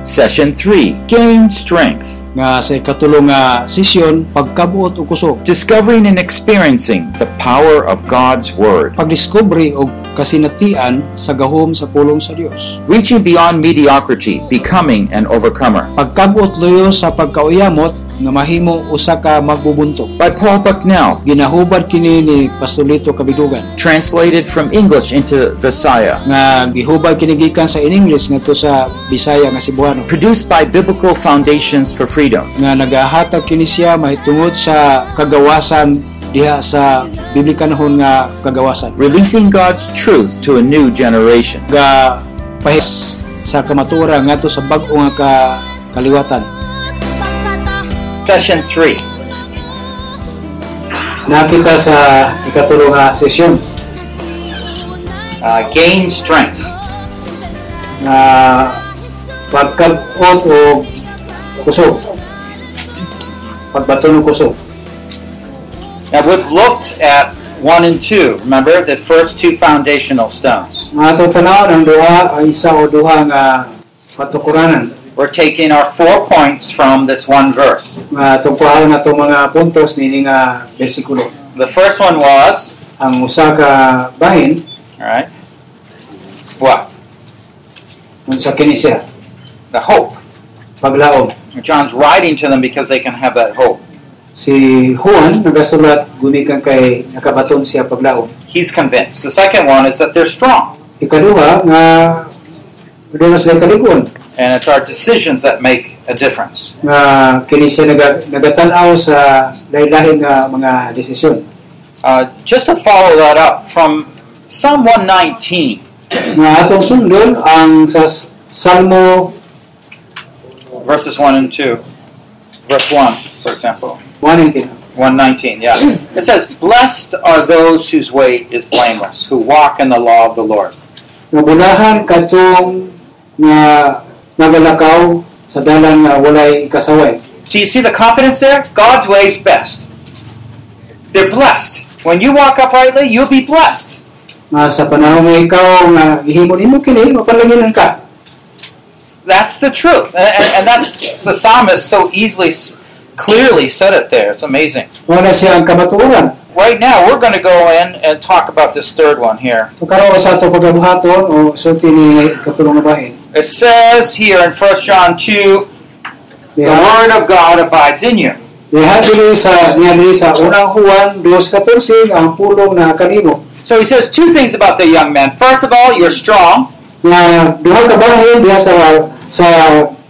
Session 3 Gain Strength. nga sa ikatulong nga sesyon pagkabuot og kusog Discovering and experiencing the power of God's Word. pagdiskubre og kasinatian sa gahom sa pulong sa Dios Reaching beyond mediocrity, becoming an overcomer. pagkabuot luyo sa pagkauyamot nga mahimo usa ka magbubuntog By Paul Bucknell. ginahubad kini ni Pastolito Kabidugan Translated from English into Visaya. nga gihubad kini gikan sa in English ngadto sa Bisaya nga Cebuano Produced by Biblical Foundations for Freedom. nga nagahatag kini siya mahitungod sa kagawasan diha sa biblikanhon nga kagawasan Releasing God's truth to a new generation. ga pahis sa kamatura ngadto sa bag-o nga ka kaliwatan Session 3 nakita sa ikatulo nga sesyon uh, Gain Strength. nga pagkabot o kusog pagbato ng kusog Now we've looked at 1 and 2. Remember the first two foundational stones. nga ato tanawon duha isa o duha nga patukuranan We're taking our four points from this one verse. nga tungkuhan na itong mga puntos nini nga bersikulo The first one was, ang usa ka bahin all right, what? unsa kini siya The hope. paglaom John's writing to them because they can have that hope. si Juan nagasulat gumikan kay nakabaton siya paglaom He's convinced. The second one is that they're strong. ikaduha nga doon sila kaligon And it's our decisions that make a difference. nga kini siya nagatanaw sa lain-lain nga mga desisyon Uh, just to follow that up, from Psalm 119, nga atong sundon ang sa Salmo verses 1 and 2, verse 1, for example. 119 119, yeah. It says, Blessed are those whose way is blameless, who walk in the law of the Lord. nga bulahan katong nga nagalakaw sa dalan nga walay kasaway Do you see the confidence there? God's way is best. They're blessed. When you walk uprightly, you'll be blessed. nga sa panahon nga ikaw nga ihimo nimo kini mapalanginan ka That's the truth. And, and, and that's the psalmist so easily, clearly said it there. It's amazing. wala siya ang kamatuoran Right now, we're going to go in and talk about this third one here. So karon sa ato pagabuhaton o sulti ni katulong nga bahin It says here in 1 John 2, the word of God abides in you. diha sa niya sa unang Juan 2:14 ang pulong na kanimo So he says two things about the young man. First of all, you're strong. nga duha ka bahin diha sa sa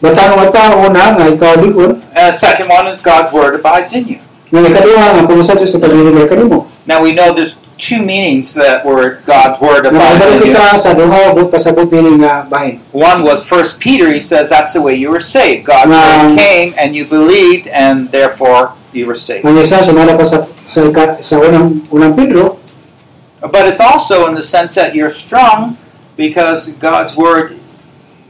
batanong nga tao nga ikaw likod And the second one is God's word abides in you. nga ikaduha nga punusa sa kanimo Now we know there's two meanings that word, God's word nga abides in you. kita sa duha bot pasabot nini nga bahin One was First Peter. He says that's the way you were saved. God's Um, word came and you believed, and therefore you were saved. ang isa sumala pa sa sa, unang unang Pedro But it's also in the sense that you're strong because God's word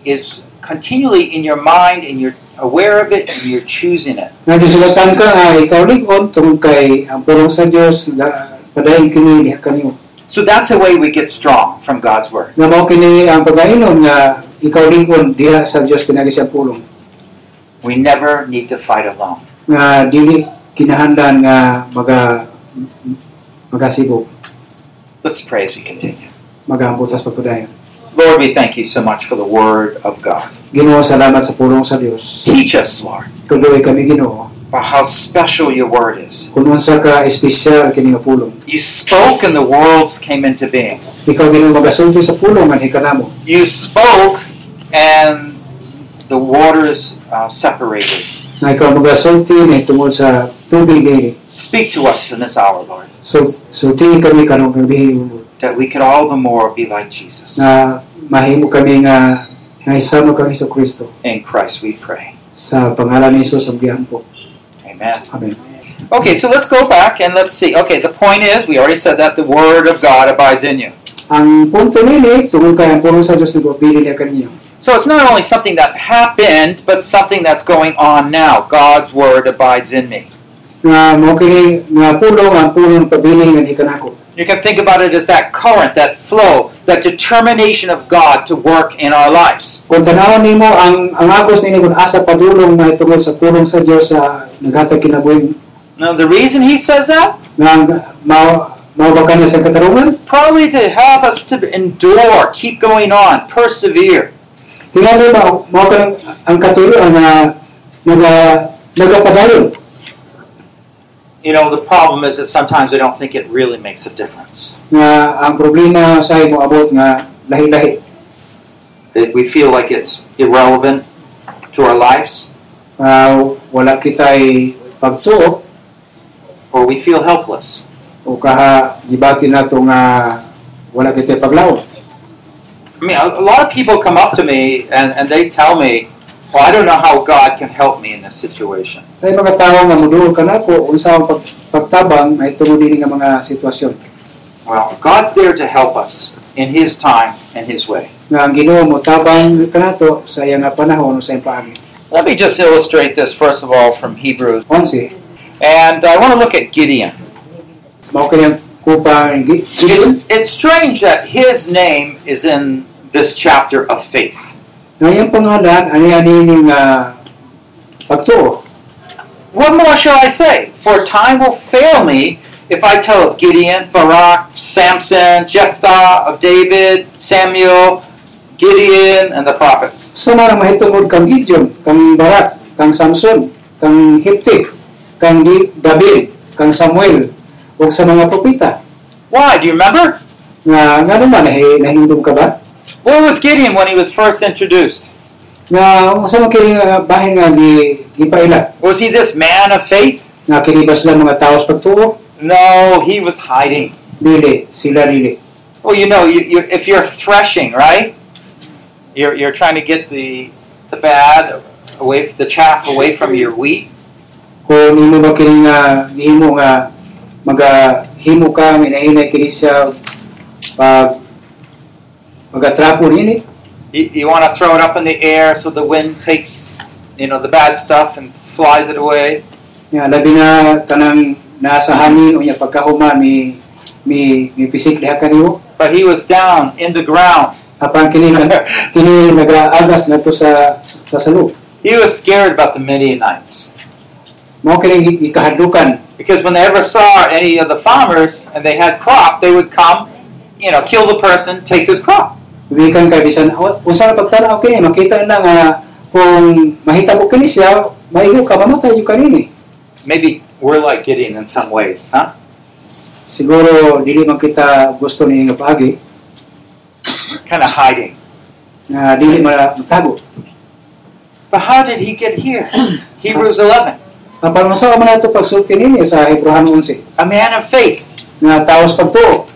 is continually in your mind and you're aware of it and you're choosing it. nga ka nga ikaw likod tungod kay ang pulong sa Dios nga diha kanimo So that's the way we get strong from God's word. nga mao kini ang pagainom nga ikaw likod diha sa Dios pinagi pulong We never need to fight alone. nga dili kinahanglan nga maga magasibog Let's pray as we continue. magambutas pagpadayon Lord, we thank you so much for the word of God. Ginoo salamat sa pulong sa Dios Teach us, Lord, tuloy kami Ginoo about how special your word is. kung unsa ka espesyal kini nga pulong You spoke and the worlds came into being. ikaw Ginoo magasulti sa pulong hikanamo You spoke and the waters uh, separated. nga ikaw magasulti ni tungod sa tubig dili Speak to us in this hour, Lord, so sulti kami karong gabi that we could all the more be like Jesus. mahimo kami nga nga isama kang Kristo In Christ we pray. sa pangalan ni Jesus ang gihampo Amen. amen Okay, so let's go back and let's see. Okay, the point is, we already said that the Word of God abides in you. ang punto nini tungod kay ang sa Dios nagpili niya kaniya So it's not only something that happened, but something that's going on now. God's Word abides in me. nga mao kini nga pulong ang pulong pabili nga di kanako You can think about it as that current, that flow, that determination of God to work in our lives. Kung tanawon nimo ang ang agos nini kung asa padulong na tungod sa pulong sa Dios sa naghatag kinabuhi Now, the reason he says that? nga mao mao ba kanya sa katarungan Probably to help us to endure, keep going on, persevere. tingali mao ka ang katuyoan ah, na naga nagapadayon You know, the problem is that sometimes we don't think it really makes a difference. nga ang problema sa imo abot nga lahi-lahi That we feel like it's irrelevant to our lives, wala kitay pagtuo or we feel helpless. o kaha gibati nato nga wala kitay paglaom I mean, a, a lot of people come up to me and, and they tell me, well, I don't know how God can help me in this situation. Tay mga tao nga muduol ka nako unsa ang pag, pagtabang ay tungod dinhi nga mga sitwasyon Well, God's there to help us in His time and His way. nga ang Ginoo mo tabang kanato sa nga panahon sa iyang paagi. Let me just illustrate this, first of all, from Hebrews. 11 And I want to look at Gideon. mao kini ang kupang Gideon it's strange that his name is in this chapter of faith. Nga iyang pangalan ani ani nga pagtuo. What more shall I say? For time will fail me if I tell of Gideon, Barak, Samson, Jephthah, of David, Samuel, Gideon, and the prophets. Sa mga mahitungod kang Gideon, kang Barak, kang Samson, kang Hipti, kang David, kang Samuel, o sa mga propeta. Why? Do you remember? Nga nga naman nahindom ka ba? Where was Gideon when he was first introduced? Nga unsa man kini nga ah, bahin nga gi gipaila? Was he this man of faith? Nga kinibas lang mga pagtuo? No, he was hiding. Dili, sila dili. Well, you know, you, you, if you're threshing, right? You're, you're trying to get the, the bad away, the chaff away from your wheat. Kung imo ba kini nga gihimo nga magahimo ka kini siya pag nini You, you want to throw it up in the air so the wind takes, you know, the bad stuff and flies it away. nga labi na kanang nasa hangin o nya pagkahuman mi mi mi pisik diha kanimo But he was down in the ground. apan kini kini nagaagas ngadto sa sa salud He was scared about the Midianites. mao kini gikahadlukan Because when they ever saw any of the farmers and they had crop, they would come, you know, kill the person, take his crop. Gikan kay bisan "Oh, usa ka pagtanaw kini makita na nga kung mahitabo kini siya maigo ka mamatay jud kanini Maybe we're like Gideon in some ways, huh? siguro dili man kita gusto ni nga paagi Kind of hiding. nga dili ma- matago But how did he get here? Hebrews 11. apan unsa man ato pagsulti nini sa Hebreano 11 A man of faith. nga taos pagtuo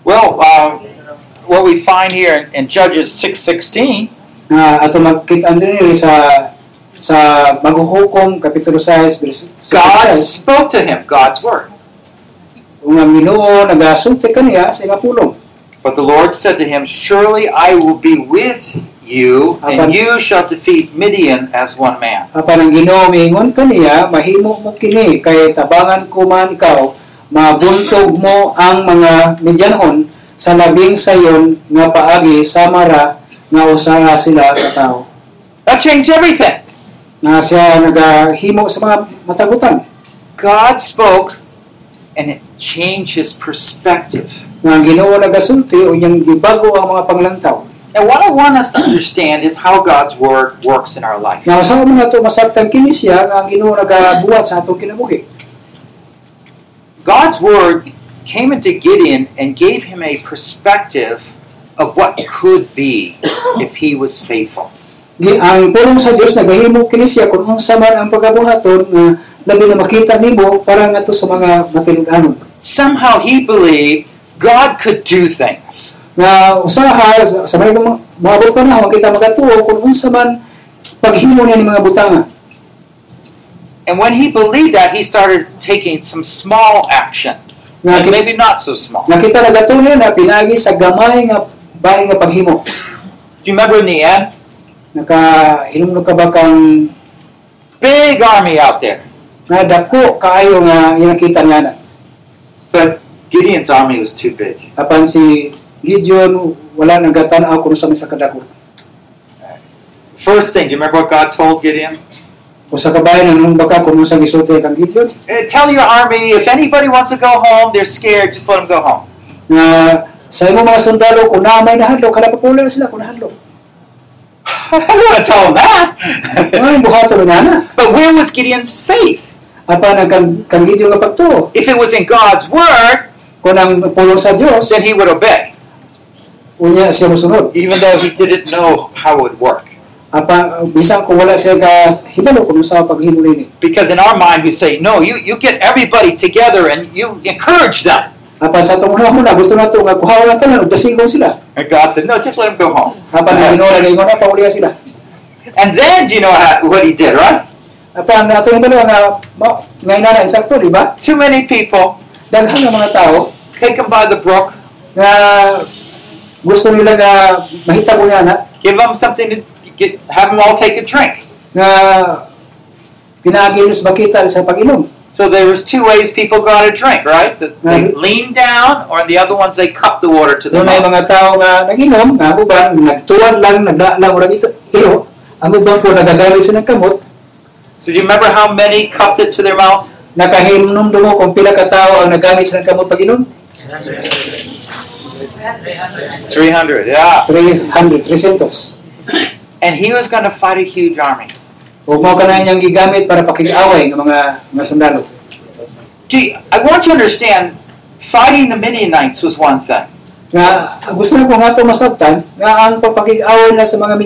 Well, uh, what we find here in, in Judges 6.16, nga ato makita sa sa maghuhukom kapitulo 6 bersikulo God spoke to him, God's word. ang Ginoo nagasulti kaniya sa nga pulong But the Lord said to him, Surely I will be with you, and you shall defeat Midian as one man. apan ang Ginoo miingon kaniya mahimo mo kini kay tabangan ko man ikaw mabuntog mo ang mga Midyanhon sa labing sayon nga paagi samara nga usa sila ka tawo That changed everything. nga siya nagahimo sa mga matagutan God spoke, and it changed his perspective. nga ang Ginoo nagasulti unyang gibago ang mga panglantaw And what I want us to understand is how God's word works in our life. nga usaha man nato masabtan kini siya nga ang Ginoo nagabuhat sa atong kinabuhi God's word came into Gideon and gave him a perspective of what could be if he was faithful. Gi ang pulong sa Dios nagahimo kini siya kung unsa man ang pagabuhaton nga ah, labi na makita nimo para ngadto sa mga matinud-anon Somehow he believed God could do things. nga usaha sa, may mga maabot pa na kita magatuo kung unsa man paghimo niya ni mga butanga And when he believed that, he started taking some small action. Nga, And maybe not so small. nga kita nagatunay na pinagi sa gamay nga bahay nga paghimo Do you remember in the end? naka hinumno ka ba kang Big army out there. nga dako kaayo nga inakita niya na But Gideon's army was too big. apan si Gideon wala kung sa may sa kadako. First thing, do you remember what God told Gideon? Kung sa kabayan nung baka kung sa gisulti kang Gideon Eh, Tell your army if anybody wants to go home, they're scared, just let them go home. nga sa mga sundalo kung na may nahadlok kada papula sila kung nahadlok. I don't want to tell them that. Buhato na but where was Gideon's faith? Apa nang kang, kang Gideon nga pagtuo If it was in God's word, kung ang pulong sa Dios then he would obey, unya siya even though he didn't know how it would work. Apa bisan kung wala siya ka hibalo kung sa paghimo nini. Because in our mind, we say, no, you, you get everybody together and you encourage them. Apa sa atong una-una gusto nato nga kuhawa lang tanan ug dasigon sila. And God said, no, just let them go home. Apa na Ginoo lagi ingon pa uliya sila. And then, do you know how, what he did, right? Apa ang ato hibalo nga ma, ngay na insakto di ba? Too many people, Daghan nga mga tao take them by the brook, nga gusto nila nga mahita ko na give them something to get, have them all take a drink. nga pinaagilis makita sa pag-inom. So there was two ways people got a drink, right? That they leaned down, or the other ones they cupped the water to the mouth. mga tao nga nag-inom, nga uban, nagtuwan lang, nagdaan lang, ito, iyo. Ang uban po nagagamit sa kamot, So do you remember how many cupped it to their mouth? nakahimnom dumo kung pila ka tao ang nagamit sa kamot pag-inom. 300, yeah. 300, 300. And he was going to fight a huge army. Huwag mo ka na niyang gigamit para pakig-away ng mga mga sundalo. Gee, I want you to understand, fighting the Midianites was one thing. Nga, gusto ko nga ito masabtan, nga ang pagpakig-away na sa mga.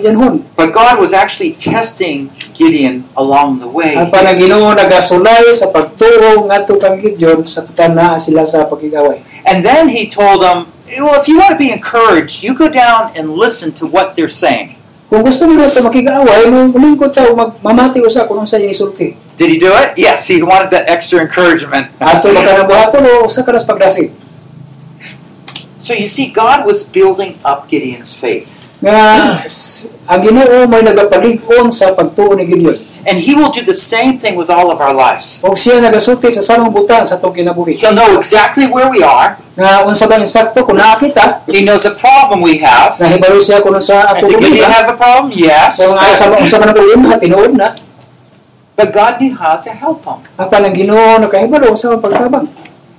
But God was actually testing Gideon along the way. Ang panaginoo nagasulay sa pagturo nga ito kang Gideon sa na sila sa. And then he told them, well, if you want to be encouraged, you go down and listen to what they're saying. Kung gusto mo na ito makig-away, mo lingkod ta mag mamati usa kung sa isulti. Did he do it? Yes, he wanted that extra encouragement. Ato maka na buhato o usa ka nas pagdasig. So you see, God was building up Gideon's faith. Nga ang Ginoo may nagapalig-on sa pagtuo ni Gideon. And he will do the same thing with all of our lives. Og siya nagasulti sa samang sa atong kinabuhi. He'll know exactly where we are. Nga unsa ba insakto kung naa He knows the problem we have. nahibalo siya kung sa And atong did Gideon have a problem? Yes. Kung nga sa unsa man ang problema tinuod na, But God knew how to help him. apan ang Ginoo nakahibalo sa pagtabang.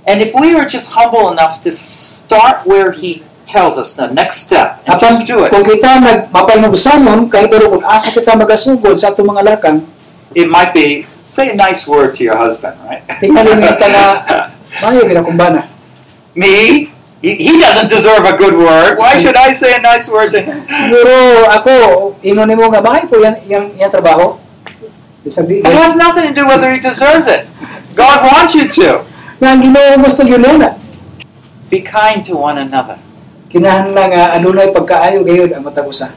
And if we were just humble enough to start where He tells us the next step, and Apan do it, kung kita nag mapalnugsanon kahibalo kung asa kita magasugod sa atong mga lakang, it might be say a nice word to your husband, right? tingali mi kita nga mayo gid akong bana. Me? He, doesn't deserve a good word. Why should I say a nice word to him? Siguro ako ingon nimo nga maay po yan yang yang trabaho. It has nothing to do whether he deserves it. God wants you to. nga ang Ginoo gusto gyud na. Be kind to one another. Kinahanglan nga adunay pagkaayo gayud ang matag usa.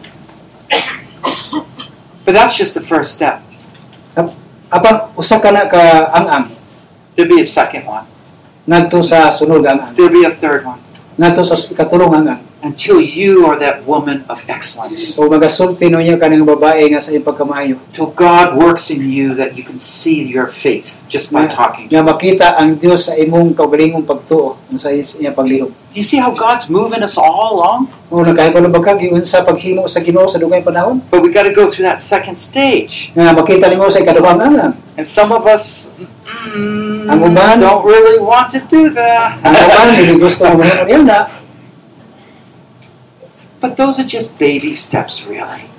But that's just the first step. Apan usa ka na ka ang-ang There'll be a second one. ngadto sa sunod ang-ang. There'll be a third one. Ngadto sa ikatulong ang-ang. Until you are that woman of excellence. O magasulti niya kanang babae nga sa iyang pagkamaayo. Till God works in you that you can see your faith just by talking. nga makita ang Dios sa imong kaugalingong pagtuo sa iyang paglihok. You see how God's moving us all along? O nakahibalo ba ka giun sa paghimo sa Ginoo sa dugay panahon? But we got to go through that second stage. Nga makita nimo sa ikaduhang ang-ang. And some of us mm, Ang uban- don't really want to do that. Ang uban dili gusto mo mahimo niya na. but those are just baby steps, really.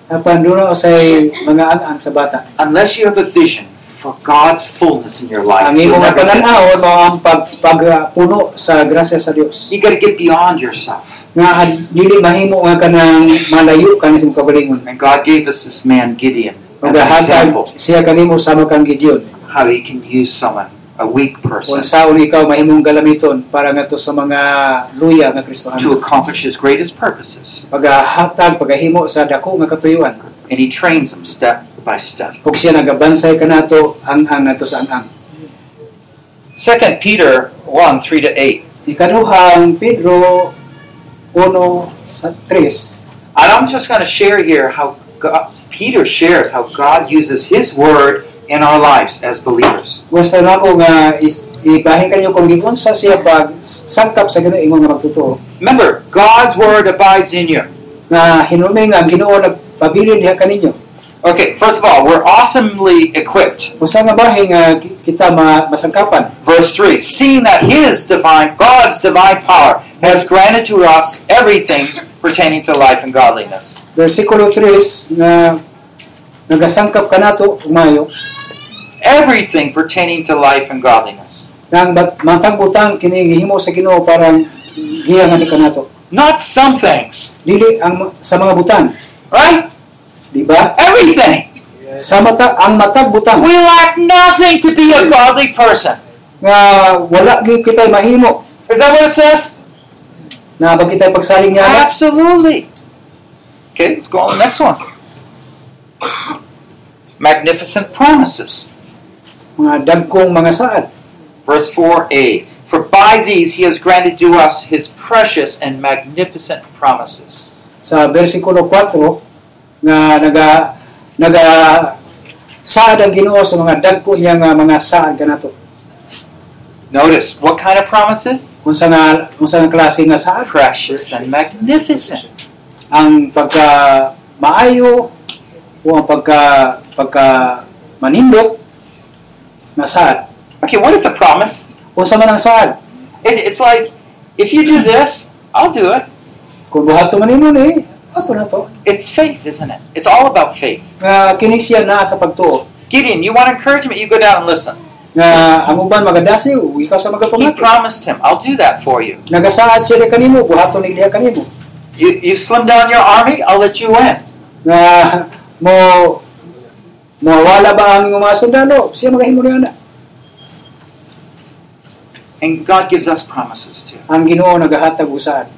Say mga sa bata. Unless you have a vision for God's fullness in your life, Ang you'll never get there. pananaw mao ang pag pagpuno sa grasya sa Dios. You got to get beyond yourself. Nga dili mahimo nga kanang malayo sa imong. And God gave us this man Gideon Ug as an example siya kanimo sama kang Gideon. how he can use someone, a weak person, Kung saon ikaw mahimong galamiton para ngadto sa mga luya nga to accomplish his greatest purposes. Pagahimo sa dako nga katuyuan. And he trains them step by step. Ug siya nagabansay kanato ang ang sa ang. Second Peter 1, 3 to 8. Ikaduhang Pedro 1 sa 3. And I'm just going to share here how God, Peter shares how God uses his word in our lives as believers. Gusto na ko nga is, ibahin kanyo kung giunsa siya pag sangkap sa Ginoo ingon magtotoo. Remember, God's word abides in you. Nga hinumay nga Ginoo nagpabilin diha kaninyo. Okay, first of all, we're awesomely equipped. Usa nga bahin nga kita ma masangkapan. Verse 3 Seeing that His divine, God's divine power has granted to us everything pertaining to life and godliness. Versikulo 3 nga nagasangkap kanato umayo Everything pertaining to life and godliness. nga ang bat- matang butang kini gihimo sa Ginoo parang giya nga kanato. Not some things, Dili ang sa mga butang, right? di ba? Everything. Sa mata ang matag butang We lack nothing to be a godly person. nga wala gyud kita mahimo Is that what it says? na pag kita pagsaling niya Absolutely. Okay, let's go on to the next one. Magnificent promises. mga dagkong mga saad. Verse 4a For by these he has granted to us his precious and magnificent promises. Sa versikulo 4 nga naga naga saad ang Ginoo sa mga dagko niya nga mga saad kanato. Notice, what kind of promises? Unsa nga unsa nga klase nga saad? Precious and magnificent. Ang pagka maayo o ang pagka pagka manindot nga saad. Okay, what is a promise? Unsa man ang saad? It, it's like, if you do this, I'll do it. Kung buhato man nimo ni ato na to. It's faith, isn't it? It's all about faith. Nga kini siya naa sa pagtuo. Gideon, you want encouragement, you go down and listen. Nga ang uban magadasi ikaw sa He magapamati. promised him, I'll do that for you. Nagasaad siya kanimo, buhaton ni kanimo. You, you slim down your army, I'll let you in. mo mawala ba ang imong mga sundalo siya magahimo na And God gives us promises too. ang Ginoo nagahatag usaad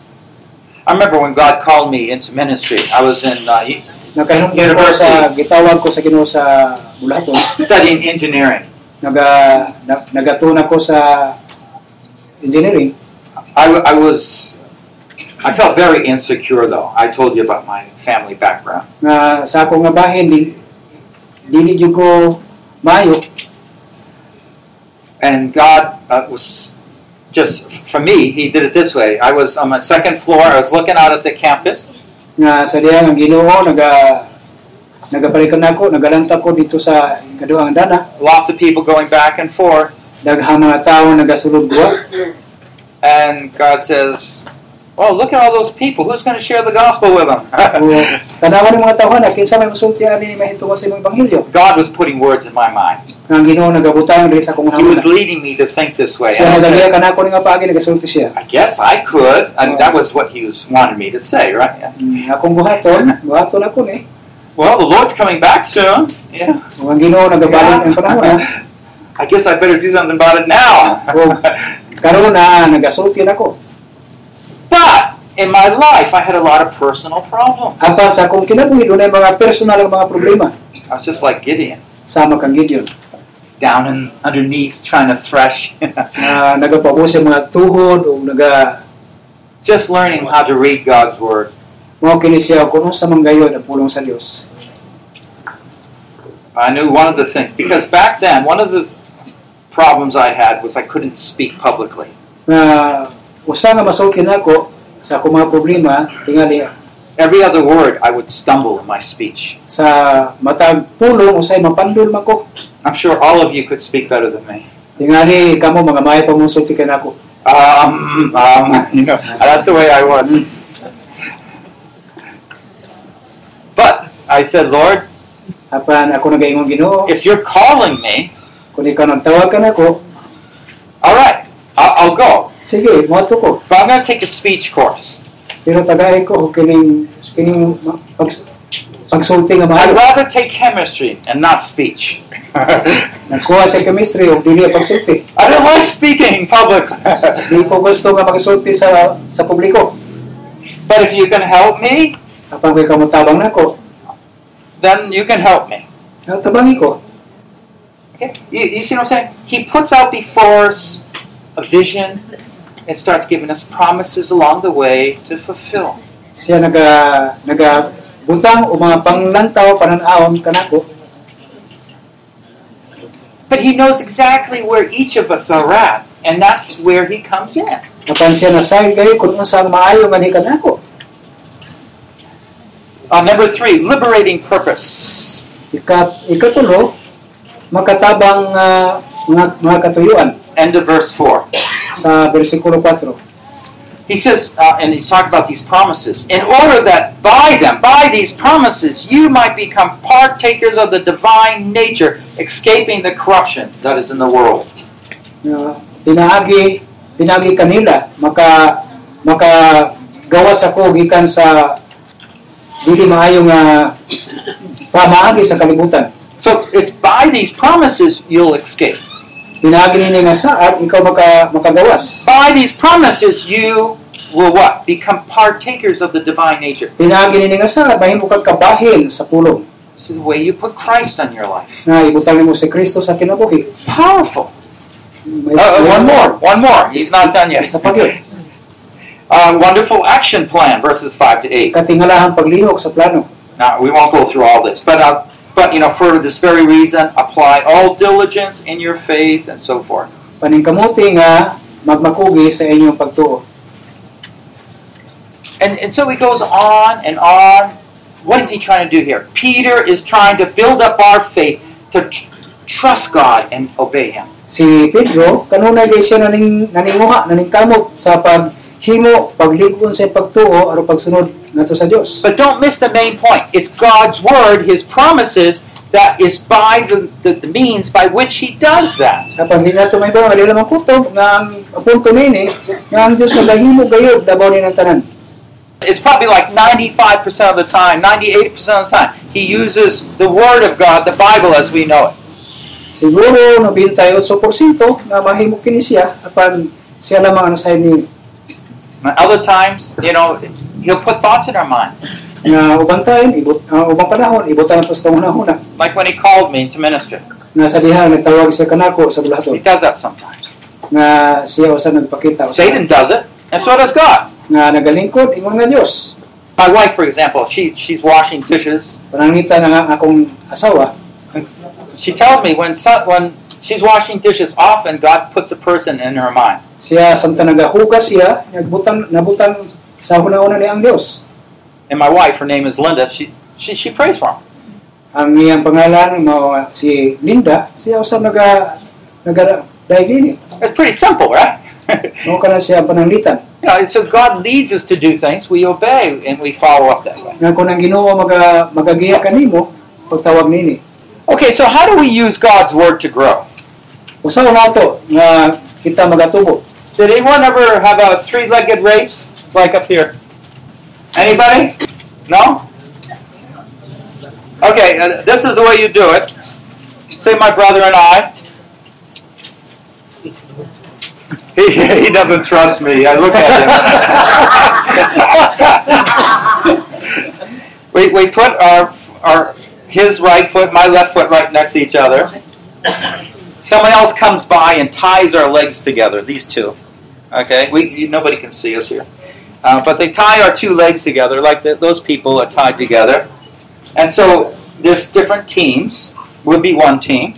I remember when God called me into ministry, I was in uh, nakahinungdan ko sa gitawag ko sa Ginoo sa bulaton studying engineering. naga na, nagatuna ko sa engineering. I, I was, I felt very insecure though. I told you about my family background. nga sa ako nga bahin dili dili jud ko maayo And God uh, was just, for me, He did it this way. I was on my second floor, I was looking out at the campus, nga sa diha nga Ginoo naga nagapalikan nako nagalanta ko dito sa kaduhang dana lots of people going back and forth. daghang mga tawo nagasulod And God says, Well, look at all those people. Who's going to share the gospel with them? Tanawan ng mga tawhan kinsa may musulti ani mahitungo sa imong ebanghelyo. God was putting words in my mind. Ang Ginoo nagabutang diri sa akong He was leading me to think this way. Siya I, nagaliya said, kanako ni nga nagasulti siya. I guess I could. I mean, that was what he was wanting me to say, right? Mm, akong buhaton, buhaton ako ni. Well, the Lord's coming back soon. Yeah. Ang Ginoo nagabaling ang panahon. I guess I better do something about it now. O, karon na nagasulti nako. But in my life, I had a lot of personal problems. Sa akong kinabuhi dunay mga personal mga problema I was just like Gideon, sama kang Gideon. down and underneath, trying to thresh. Nagapabus mga tuhod o naga just learning how to read God's word. mao kini siya kuno sa ang pulong sa Dios. I knew one of the things because back then, one of the problems I had was I couldn't speak publicly. Nga usa nga masulti nako sa akong mga problema tingali Every other word, I would stumble in my speech. sa matag pulong usay mapandul man ko I'm sure all of you could speak better than me. tingali kamo mga may pamusulti ka nako Um, um, you know, that's the way I was. But I said, Lord, apan ako nagaingon Ginoo if you're calling me, kun ikaw nagtawag ka nako all right, I'll, I'll go. Sige moadto ko But I'm going to take a speech course. pero tagay ko kining kining pag, pagsulti nga I'd rather take chemistry and not speech. nagkuha sa chemistry og dili pagsulti I don't like speaking in public. di ko gusto nga magsulti sa sa publiko but if you can help me, apan kay kamutabang nako then you can help me. tabangi ko Okay? You, you see what I'm saying? He puts out before us a vision and starts giving us promises along the way to fulfill. siya naga naga butang o mga panglantaw panan-awon kanako But he knows exactly where each of us are at, and that's where he comes in. Siya nasayod kayo kung maayo ni kanako. Uh, number three, liberating purpose. Ikat, ikatulo, makatabang nga mga, mga katuyuan End of verse 4. sa bersikulo 4. He says, uh, and he's talking about these promises, in order that by them, by these promises, you might become partakers of the divine nature, escaping the corruption that is in the world. nga pinaagi pinaagi kanila maka maka gawas ako gikan sa dili maayo nga pamaagi sa kalibutan. So it's by these promises you'll escape. Pinaagi nini nga saad ikaw maka makagawas. By these promises you will what? Become partakers of the divine nature. Pinaagi nini nga saad mahimo kang kabahin sa pulong. This is the way you put Christ on your life. Nga ibutang nimo si Kristo sa kinabuhi. Powerful. May- Uh, one more, one more. He's not done yet. Sa pagyod. Uh, wonderful action plan, verses 5 to 8. Katingalahan paglihok sa plano. Now, we won't go through all this, but, uh, but you know, for this very reason, apply all diligence in your faith and so forth. Paningkamuti nga magmakugi sa inyong pagtuo. And, and so he goes on and on. What is he trying to do here? Peter is trying to build up our faith to tr- trust God and obey Him. Si Pedro, kanunay kay siya naning naninguha, naningkamot sa paghimo, pagligon sa pagtuo aron pagsunod sa Dios. But don't miss the main point. It's God's word, His promises, that is by the, the, the means by which He does that. Kapag hindi may ba lamang kutob nga ang ang punto nini nga ang Dios nagahimo gayud labaw ni ng tanan. It's probably like 95% of the time, 98% of the time, He uses the Word of God, the Bible as we know it. Siguro 98% nga mahimo kini siya apan siya lamang ang sayon nini. Other times, you know, He'll put thoughts in our mind. Nga ubang time, ibut, uh, ubang panahon, ibutan nato sa una-una. Like when He called me to minister. Nga sa diha nagtawag siya kanako sa He does that sometimes. Nga siya usa nagpakita usa- Satan does it, and so does God. nga nagalingkod ingon nga Dios. My wife, for example, she, she's washing dishes. Panangita na akong asawa, She tells me when, so, when she's washing dishes, often God puts a person in her mind. siya samtang nagahugas siya, nagbutang nabutang sa hunahuna ni ang Dios. And my wife, her name is Linda, she, she, she prays for him. Ang iyang pangalan mao si Linda, siya usab naga naga daigini. It's pretty simple, right? Mao kana siya ang pananglitan. you know, so God leads us to do things, we obey, and we follow up that way. Nga kung ang Ginoo maga magagiya kanimo pagtawag nini. Okay, so how do we use God's word to grow? Usa nato nga kita magatubo. Did anyone ever have a three-legged race? It's like up here. Anybody? No? Okay, uh, this is the way you do it. Say my brother and I. He, he doesn't trust me. I look at him. we, we put our, our his right foot, my left foot right next to each other. Someone else comes by and ties our legs together, these two. Okay, we nobody can see us here, uh, but they tie our two legs together like the, those people are tied together, and so there's different teams. We'll be one team,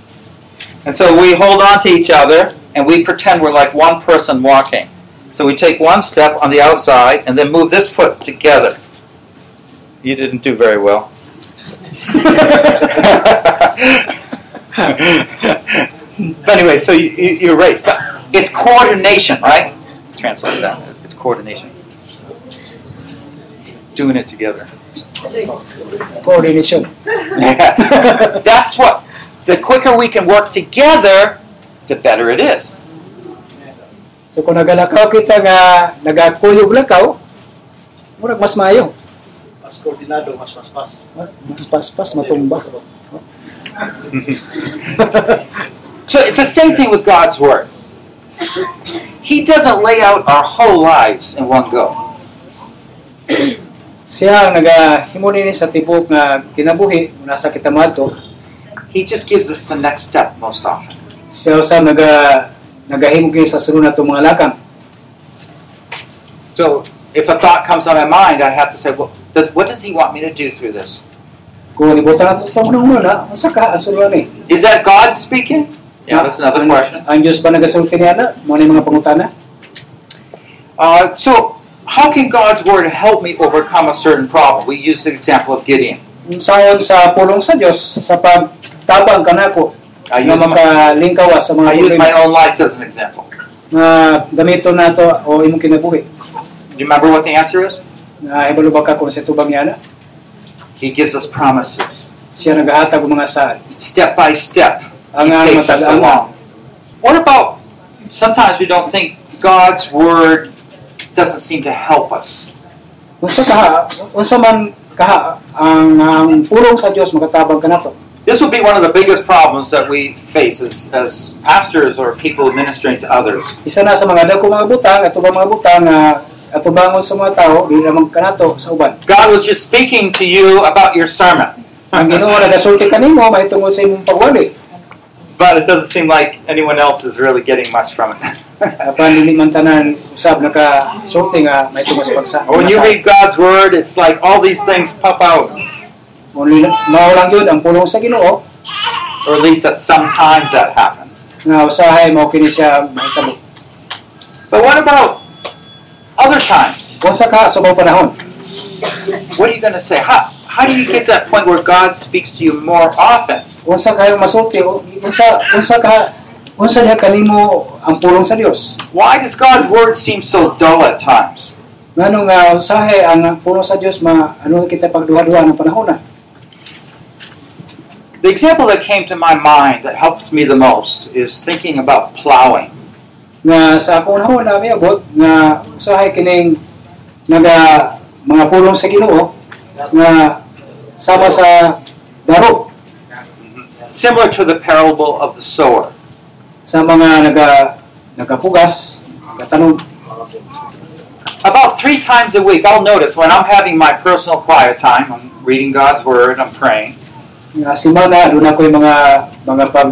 and so we hold on to each other and we pretend we're like one person walking. So we take one step on the outside and then move this foot together. You didn't do very well. but anyway, so you, you, you race, but it's coordination, right? Translate that. It's coordination. Doing it together. Coordination. That's what. The quicker we can work together, the better it is. So kung nagalakaw kita nga nagakuyog lakaw, murag mas maayo. Mas koordinado, mas paspas. Ah, mas paspas matumba. So it's the same thing with God's Word. He doesn't lay out our whole lives in one go. Siya nagahimo nini sa tibok nga kinabuhi muna sa kita madto. He just gives us the next step most often. Siya usab naga nagahimo kini sa sunod nato mga lakang. So if a thought comes on my mind, I have to say, well, does, what does He want me to do through this? Kung ibutan nato sa unang una, unsa ka ang sulod ni? Is that God speaking? Yeah, that's another question. Ang Diyos ba nagasulti niya na? Mo ni mga pangutana? Uh, so, how can God's word help me overcome a certain problem? We used the example of Gideon. Sayon sa pulong sa Diyos sa pagtabang kanako I nga use sa mga I use my own life as an example. Na nga gamiton nato o imong kinabuhi. Do you remember what the answer is? Na hibalo ba ka kung sa tubang niya na? He gives us promises, Siya nagahatag og mga saad. step by step. Ang ang takes us along. What about sometimes we don't think God's word doesn't seem to help us. Unsa kaha, unsa man kaha ang, ang pulong sa Dios makatabang kanato. This will be one of the biggest problems that we face as, as pastors or people ministering to others. Isa na sa mga dako mga butang ato ba mga butang nga ato bangon sa mga tao dili lamang kanato sa uban. God was just speaking to you about your sermon, Ang Ginoo nagasulti kanimo mahitungod sa imong pagwali. but it doesn't seem like anyone else is really getting much from it. Apan dili man tanan usab nakasulti nga mahitungod sa pagsa. when you read God's word, it's like all these things pop out, Only mao lang gyud ang pulong sa Ginoo or at least at sometimes that happens. nga usahay mao kini siya mahitabo. But what about other times? Unsa ka sa mga panahon? What are you going to say? How, how do you get to that point where God speaks to you more often? Unsa kayo masulti? Unsa unsa ka unsa diha kanimo ang pulong sa Dios? Why does God's word seem so dull at times? Ngano nga usahay ang pulong sa Dios ma ano kita pagduha-duha ng panahon? The example that came to my mind that helps me the most is thinking about plowing. nga sa akong nahon na miabot nga usahay kining naga mga pulong sa Ginoo nga sama sa daro mm-hmm. Similar to the parable of the sower. Sa mga naga nagapugas nagatanog About three times a week, I'll notice when I'm having my personal quiet time, I'm reading God's word, I'm praying, nga simana doon ako'y mga mga pag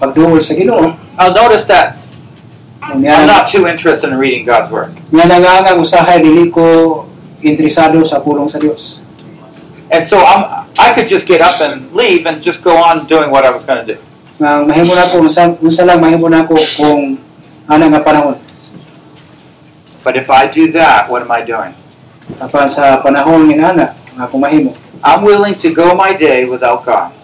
pagduol sa Ginoo I'll notice that I'm not too interested in reading God's word. nga nangangang usahay dili ko interesado sa pulong sa Dios And so I'm, I could just get up and leave and just go on doing what I was going to do. Nga mahimo na ko unsa unsa lang mahimo na ko kung ana nga panahon But if I do that, what am I doing? apan sa panahon nga ana nga kung mahimo I'm willing to go my day without God.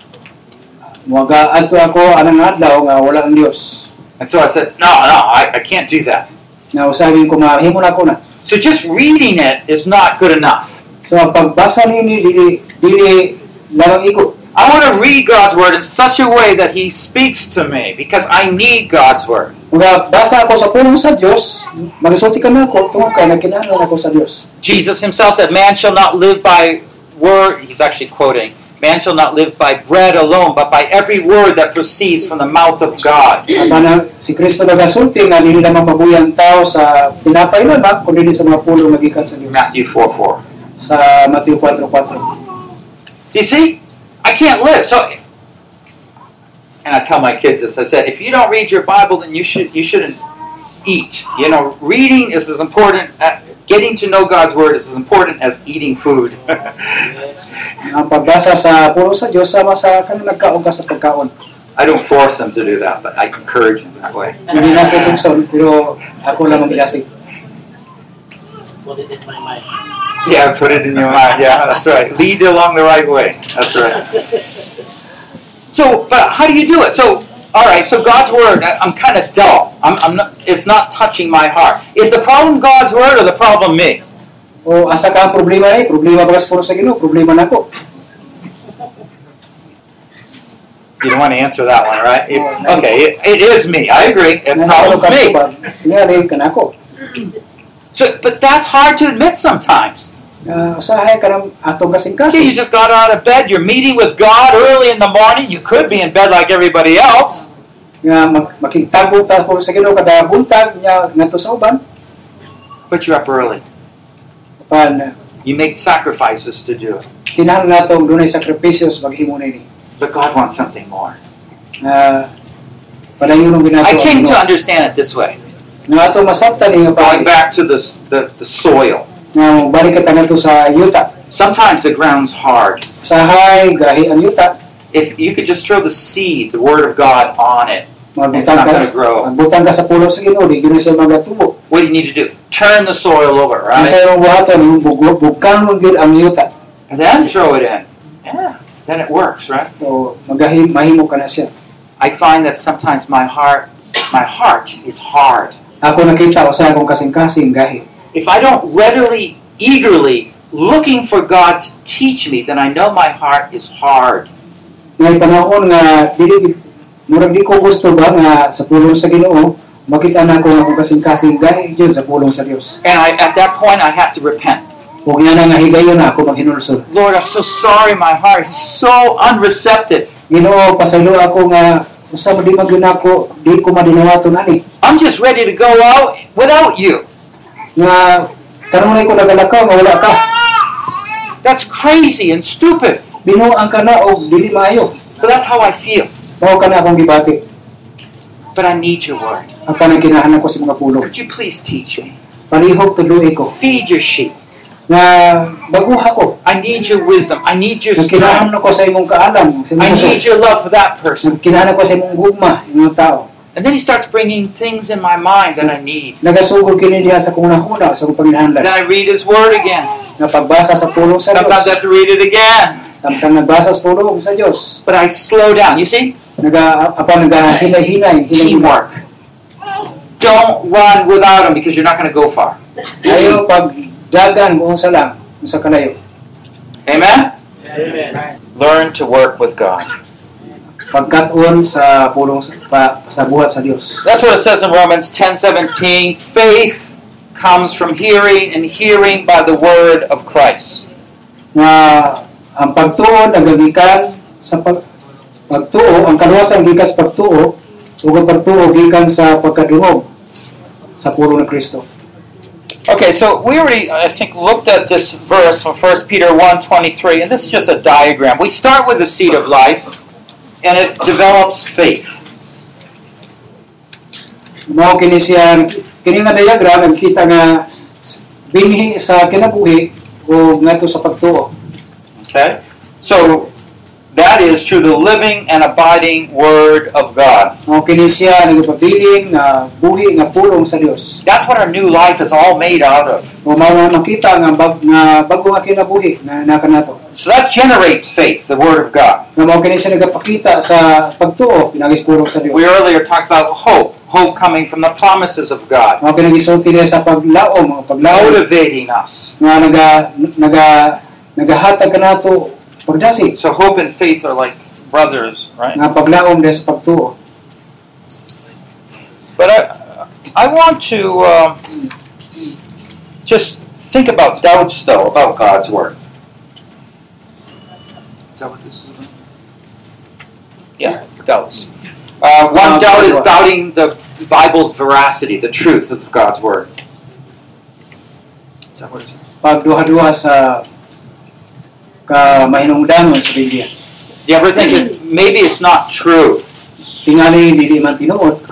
Muaga adto ako anang adlaw nga wala ang Dios. And so I said, no, no, I, I can't do that. Nga usabing ko mahimo na ko na. So just reading it is not good enough. So pagbasa nini dili dili lamang iko. I want to read God's word in such a way that He speaks to me because I need God's word. Mga basa ako sa pulong sa Dios, magasulti ka na ako tungod kay nagkinahanglan ako sa Dios. Jesus Himself said, Man shall not live by word, He's actually quoting, Man shall not live by bread alone, but by every word that proceeds from the mouth of God. Si Kristo nagasulti nga dili lamang mabuyang tao sa tinapay lamang kundi sa mga pulong magikan sa Dios. Matthew 4 4. Sa 4:4. You see, I can't live. So, and I tell my kids this. I said, if you don't read your Bible, then you should you shouldn't eat. You know, reading is as important. uh getting to know God's word is as important as eating food. Ang pagbasa sa pulong sa Dios sama sa kanang nagkaon sa pagkaon. I don't force them to do that, but I encourage them that way. Hindi na ko pero ako lamang gilasig. Put it my mind. Yeah, put it in your mind. Yeah, that's right. Lead along the right way. That's right. So, but how do you do it? So, all right. So God's word, I'm kind of dull. I'm, I'm not. It's not touching my heart. Is the problem God's word or the problem me? O asa ka ang problema ni? Problema ba sa Ginoo? Problema nako. You don't want to answer that one, right? It- okay, it, it is me. I agree. Nga problem's me. ba? Nga ka. So, but that's hard to admit sometimes. Uh, ng See, you just got out of bed. You're meeting with God early in the morning. You could be in bed like everybody else. Nga mag, makitagbo ta sa Ginoo kada buntag nya ngadto sa uban. But you're up early. Uh, You make sacrifices to do it. kinahanglan nato og dunay sakripisyos maghimo nini. But God wants something more. Ginato. I came to understand it this way. Nga ato masabtan ni nga Going back to the, the, the soil. Nga balik ka nato sa yuta. Sometimes the ground's hard. Usahay gahi ang yuta. If you could just throw the seed, the word of God, on it, It's not going to grow. magbutang ka sa pulong sa Ginoo, di gyud siya magatubo. What do you need to do? Turn the soil over, Ang sa right? imong buhaton, yung bug- bugkang mo gyud ang yuta. And then throw it in. Yeah. Then it works, right? So magahim mahimo ka na siya. I find that sometimes my heart, my heart is hard. Ako nakita usa akong kasing-kasing gahi. If I don't readily, eagerly looking for God to teach me, then I know my heart is hard. Ngay panahon nga dili murag di ko gusto ba nga sa pulong sa Ginoo makita na ko akong kasing-kasing gahi jud sa pulong sa Dios. And I, at that point, I have to repent. Ug nga na nga higayon na ako. Lord, I'm so sorry. My heart is so unreceptive. Ginoo pasaylo ako nga usa di man gyud ako di ko madinawaton ani. I'm just ready to go out without you. Nga kanunay ko nagalakaw nga wala ka. That's crazy and stupid. Binuang ka na og dili maayo. But that's how I feel. Mao ka na akong gibati. But I need your word. Ang panagkinahanan ko sa mga pulong. Could you please teach me? Palihog tuloy ko Feed your sheep. nga baguha ko. I need your wisdom. I need your strength. ko sa imong kaalam, I need your love for that person. Kinahan ko sa imong gugma, imong tao. And then he starts bringing things in my mind that I need. Nagasugod kini diha sa kung nahuna sa kong Then. I read his word again. Nga sa pulong sa Sometimes I have to read it again. Samtang nagbasa sa pulong sa Dios, But I slow down. You see? naga apa nagahinay-hinay, hinay-hinay. Teamwork. Don't run without him because you're not going to go far. Ayo pag dagan mo sa lang, sa kalayo. Amen? Amen. Learn to work with God. Pagkatuon sa pulong sa, pa, sa buhat sa Dios. That's what it says in Romans 10:17. Faith comes from hearing, and hearing by the word of Christ. Nga ang pagtuo nagagikan sa pag, pagtuo, ang kaluwasan gikan sa pagtuo, ug ang pagtuo gikan sa pagkadungog sa pulong ng Kristo. Okay, so we already, I think, looked at this verse from 1 Peter 1.23, and this is just a diagram. We start with the seed of life, and it develops faith. Mao kini siya kini nga diagram nagkita nga binhi sa kinabuhi o ngadto sa pagtuo. Okay? So, that is through the living and abiding Word of God. Mao kini siya nagpabilin nga buhi nga pulong sa Dios. That's what our new life is all made out of. Mao makita nga bag, nga bago nga kinabuhi na naka nato. So that generates faith, the Word of God. Nga mao kini siya nagapakita sa pagtuo pinagis sa Dios. We earlier talked about hope, hope coming from the promises of God, Mao kini gisulti niya sa paglaom, mga paglaom motivating us. nga naga naga nagahatag kanato pagdasi So hope and faith are like brothers, right? nga paglaom diya sa pagtuo. But I, I want to uh, just think about doubts, though, about God's Word. Is that what this is about? Yeah, doubts. Uh, one Uh, doubt is doubting the Bible's veracity, the truth of God's Word. Is that what it says? Pagduha-duha sa ka mahinungdanon sa Biblia. You ever think that maybe it's not true? Tingali dili man tinuod.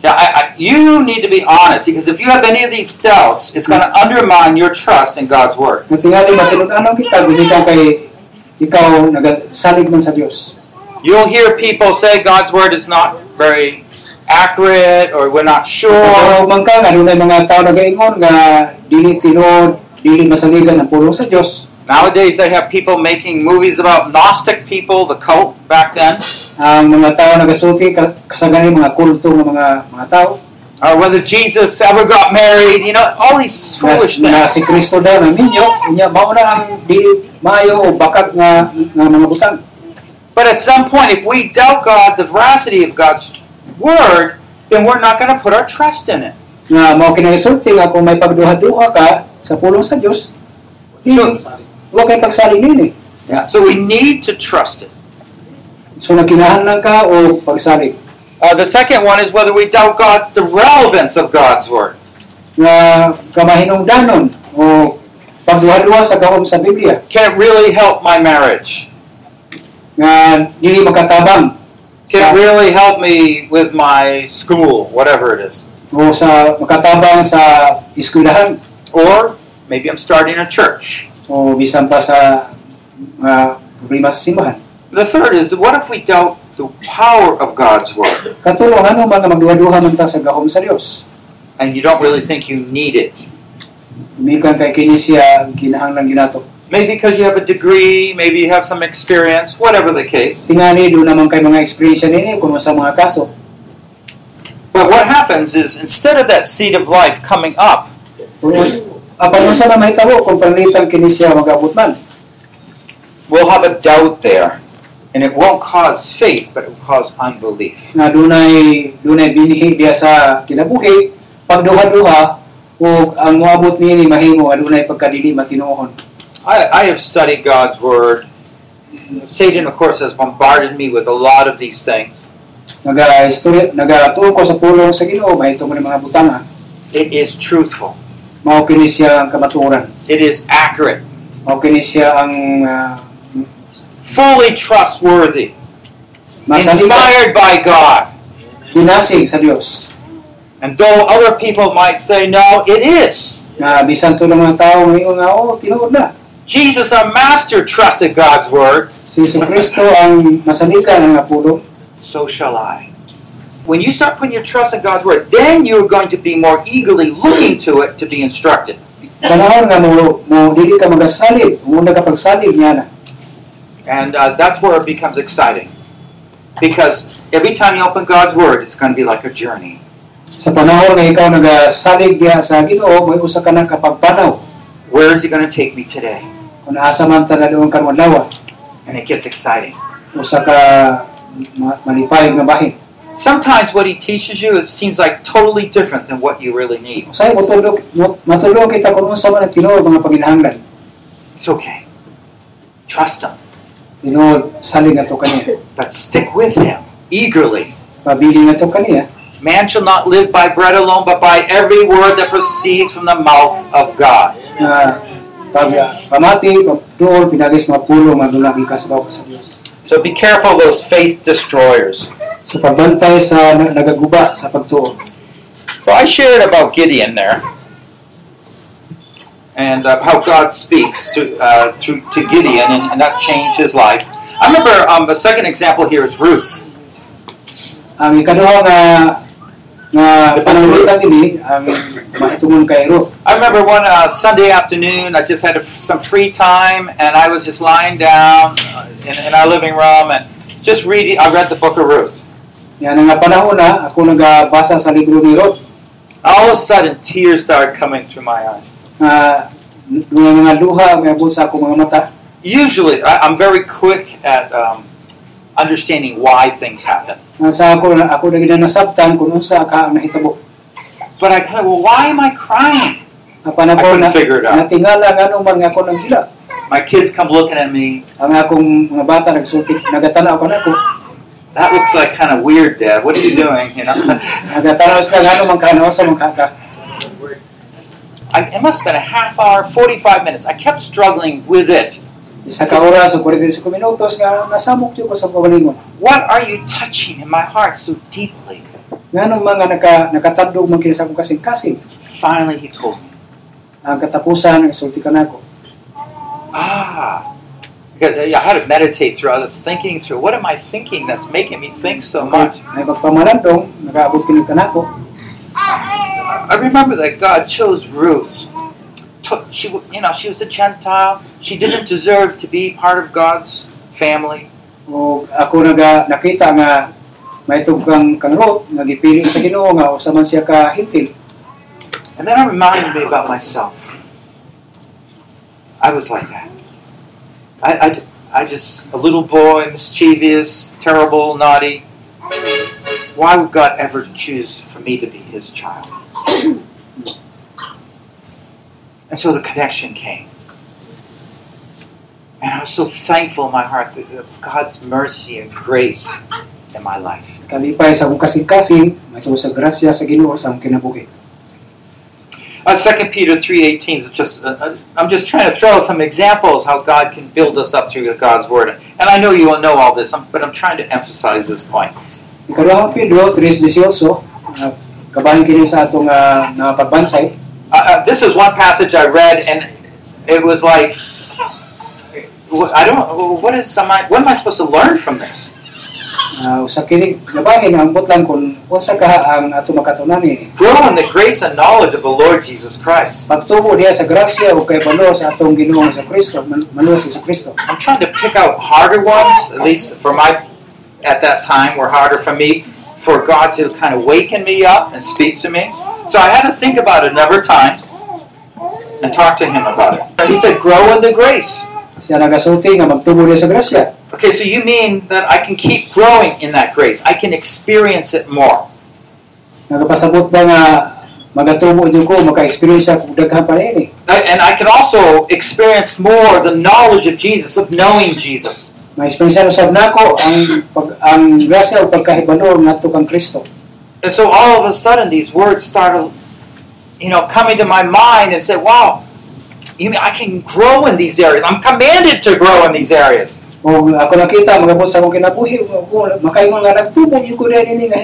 Yeah, I, I, you need to be honest because if you have any of these doubts, it's going to undermine your trust in God's Word. Nga tingali matinud-ano kita gumikan kay ikaw nagasalig man sa Dios. You'll hear people say God's word is not very accurate or we're not sure. Pero man ka nga dunay mga tao nagaingon nga dili tinuod, dili masaligan ang pulong sa Dios. Nowadays they have people making movies about Gnostic people, the cult back then, Ang mga tao nagasuki ka- kasagaran mga kulto nga mga mga tao or whether Jesus ever got married, you know, all these na, foolish na things. si Kristo daw na ninyo, unya mao na ang dili maayo o bakag nga, nga mga butang. But at some point, if we doubt God, the veracity of God's word, then we're not going to put our trust in it. Nga mao nga kung may pagduha-duha ka sa pulong sa Dios, dili wa kay nini. Yeah. So we need to trust it. So nakinahanglan ka o. Uh, the second one is whether we doubt God's the relevance of God's word. Nga kamahinungdanon o pagduha-duha sa sa Biblia Can it really help my marriage? nga dili makatabang Can it really help me with my school, whatever it is? o sa makatabang sa eskwelahan Or maybe I'm starting a church. o bisan pa sa uh, problema sa simbahan. The third is what if we doubt the power of God's Word, Katulong ano mga magduha-duha man ta sa gahom sa Dios. and you don't really think you need it. Kay kini siya kinahanglan ginato. Maybe because you have a degree, maybe you have some experience, whatever the case. Tingani do naman kay mga experience nini kuno sa mga kaso. But what happens is instead of that seed of life coming up, Kung apan unsa na mahitabo kung panlitan kini siya magabot man. we'll have a doubt there. And it won't cause faith, but it will cause unbelief. nga dunay dunay binhi diya sa kinabuhi pagduha-duha ug ang moabot niini mahimo pagkadili I, I have studied God's Word. Satan, of course, has bombarded me with a lot of these things. naga istorya nagatuon ko sa pulong sa Ginoo mahitabo ni mga butanga It is truthful, mao kini siya ang it is accurate, mao kini siya ang ah, fully trustworthy, inspired by God. dinasig sa Dios And though other people might say, no, it is. nga bisan to ng mga tao ngayon nga oh tinuod na Jesus, our master, trusted God's Word. si Jesu Kristo ang masalita ng pulong So shall I. When you start putting your trust in God's Word, then you're going to be more eagerly looking to it to be instructed. panahon nga mo mo dili ka magasalig muna ka pagsalig niya na And uh, that's where it becomes exciting. Because every time you open God's Word, it's going to be like a journey. Sa panahon nga ikaw nagasalig diha sa Ginoo, may usa ka ng kapagpanaw. Where is He going to take me today? Kung asa man ta na doon karon adlaw, And it gets exciting. usa ka malipay nga bahin. Sometimes what He teaches you, it seems like totally different than what you really need. Usay mo matulog kita kung unsa man ang tinuod mga panginahanglan. It's okay. Trust Him. Tinuod salig ato kaniya. But stick with Him eagerly. Pabili ato kaniya. Man shall not live by bread alone, but by every word that proceeds from the mouth of God. Ah, nga pamati, pagduol, pinagis mapulo nga dula ka sa Dios. So be careful of those faith destroyers. So pagbantay sa nagaguba sa pagtuo. So I shared about Gideon there, and uh, how God speaks to uh, through to Gideon, and, and that changed his life. I remember um, the second example here is Ruth. Ang ikaduha nga nga pananglitan ini ang mahitungod kay Ruth. I remember one uh, Sunday afternoon, I just had a, some free time, and I was just lying down in, in our living room and just reading. I read the book of Ruth. Yan nga panahon na ako sa libro ni Ruth All of a sudden, tears started coming through my eyes. Ah, nga doon mga luha may abot sa akong mga mata. Usually, I, I'm very quick at um, understanding why things happen. Nga sa ako ako na gina nasabtan kung unsa ka ang nahitabo. But I kind of, well, why am I crying? I couldn't na figure it out. natingala nga nung man nga ako nang hila. My kids come looking at me. Ah, ang akong mga bata nagsulti nagatanaw ka na ko. That looks like kind of weird, Dad. What are you doing? You know, Nagatanaw sila nga nung man kana sa mga kaka. I, it must have been a half hour, 45 minutes. I kept struggling with it. Isa ka 45 minutos nga nasamok yun ko sa pagalingon. What are you touching in my heart so deeply? Nga mga naka, nakatandog man kini sa kasing-kasing. Finally, he told me, Ang katapusan nagsulti ka na ah. Because I had to meditate through. I was thinking through, what am I thinking that's making me think so much? May magpamalandong, nakaabot kini ka na ko. I remember that God chose Ruth. Took, she, you know, she was a Gentile. She didn't deserve to be part of God's family. O ako naga nakita nga may kang kang Ruth nga gipili sa Ginoo nga usa man siya ka hintil. And then I reminded me about myself. I was like that. I, I, I just, a little boy, mischievous, terrible, naughty. Why would God ever choose for me to be his child? And so the connection came. And I was so thankful in my heart that- of God's mercy and grace in my life. Kalipay sa akong kasing-kasing, sa grasya sa Ginoo sa kinabuhi. Uh, 2 Peter 3.18 is just, uh, uh, I'm just trying to throw some examples how God can build us up through God's Word. And I know you all know all this, but I'm trying to emphasize this point. Ikaduhang Pedro 3:18, uh, kabahin kini sa atong uh, nga pagbansay. Uh, uh, this is one passage I read, and it was like, I don't, what is, am I, what am I supposed to learn from this? Ah, usa kini gabahin ang butlan kun unsa ka ang ato makatunan ini. Grow in the grace and knowledge of the Lord Jesus Christ. Pagtubo diha sa grasya o kay balo sa atong Ginoo sa Kristo, man- sa Kristo. I'm trying to pick out harder ones, at least for my, at that time, were harder for me, for God to kind of waken me up and speak to me. So I had to think about it a number of times and talk to Him about it. He said, grow in the grace. Siya nagasulti nga magtubo diha. Okay, so you mean that I can keep growing in that grace? I can experience it more. Nagapasabot ba nga magatubo jud ko maka-experience ako daghan pa ini. And I can also experience more the knowledge of Jesus, of knowing Jesus. Usab nako ang pag ang grasya o ngadto kang Kristo. And so all of a sudden, these words started, you know, coming to my mind and said, wow, you mean I can grow in these areas? I'm commanded to grow in these areas. O ako nakita akong kinabuhi ko makaingon nga yung ko ini nga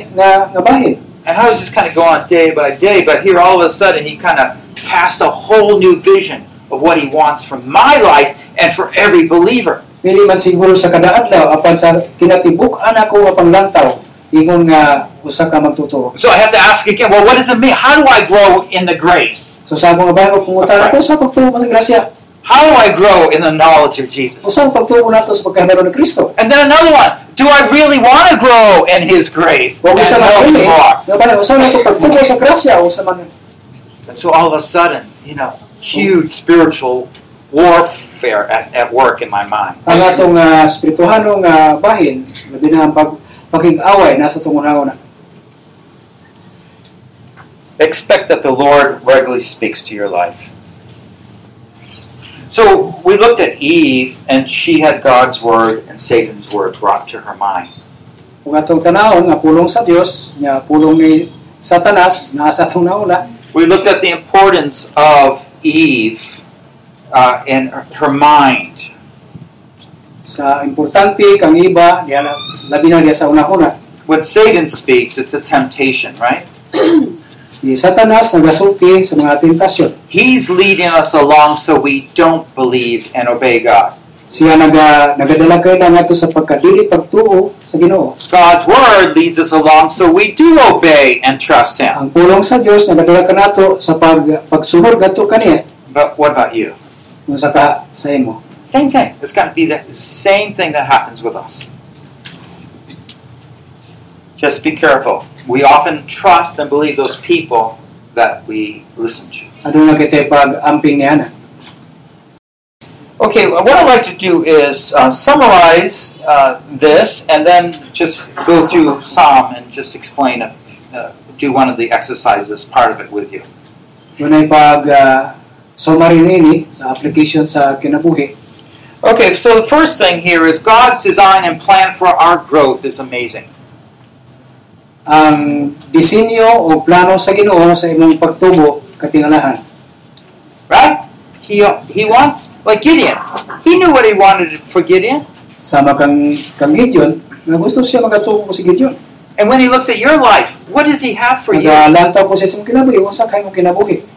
nga, bahin. And I was just kind of going on day by day, but here all of a sudden, he kind of cast a whole new vision of what he wants for my life and for every believer. Man siguro sa kada adlaw apan sa kinatibuk-an ako nga panglantaw ingon nga usa ka. So I have to ask again, well, what does it mean? How do I grow in the grace? So sa akong bahin pangutan ako sa pagtuo sa grasya. How do I grow in the knowledge of Jesus? Usa ang pagtuo nato sa pagkahibalo ni Kristo. And then another one, do I really want to grow in his grace Wa and isa know man ini. Eh. more? Usa nato pagtuo sa grasya usa man And so all of a sudden, you know, huge spiritual warfare at, at work in my mind. ang atong uh, espirituhanong nga bahin labi na ang pag pakig-away nasa na. Expect that the Lord regularly speaks to your life. So we looked at Eve, and she had God's word and Satan's word brought to her mind. Kung atong tanawon nga pulong sa Dios, nga pulong ni Satanas naa sa atong We looked at the importance of Eve uh, and her mind. sa importante kang iba diha labi na diha sa una-una. When Satan speaks, it's a temptation, right? Si Satanas nagasulti sa mga tentasyon. He's leading us along so we don't believe and obey God. Siya naga nagadala kay lang ato sa pagkadili pagtuo sa Ginoo. God's word leads us along so we do obey and trust Him. Ang pulong sa Dios nagadala ka nato sa pag pagsunod gadto kaniya But what about you? Unsa ka sa imo. Same thing. It's got to be the same thing that happens with us. Just be careful. We often trust and believe those people that we listen to. Aduna kita pag amping niya na. Okay, what I'd like to do is uh, summarize uh, this and then just go through Psalm and just explain it. Uh, do one of the exercises, part of it with you. Dunay pag uh, summary nini sa application sa kinabuhi. Okay, so the first thing here is God's design and plan for our growth is amazing. Ang disenyo o plano sa Ginoo sa imong pagtubo katingalahan. Right? He, he wants, like Gideon, he knew what he wanted for Gideon. Sama kang kang Gideon, nga gusto siya magatubo si Gideon. And when he looks at your life, what does he have for you? Nagalantaw po sa imong kinabuhi, unsa kay imong kinabuhi?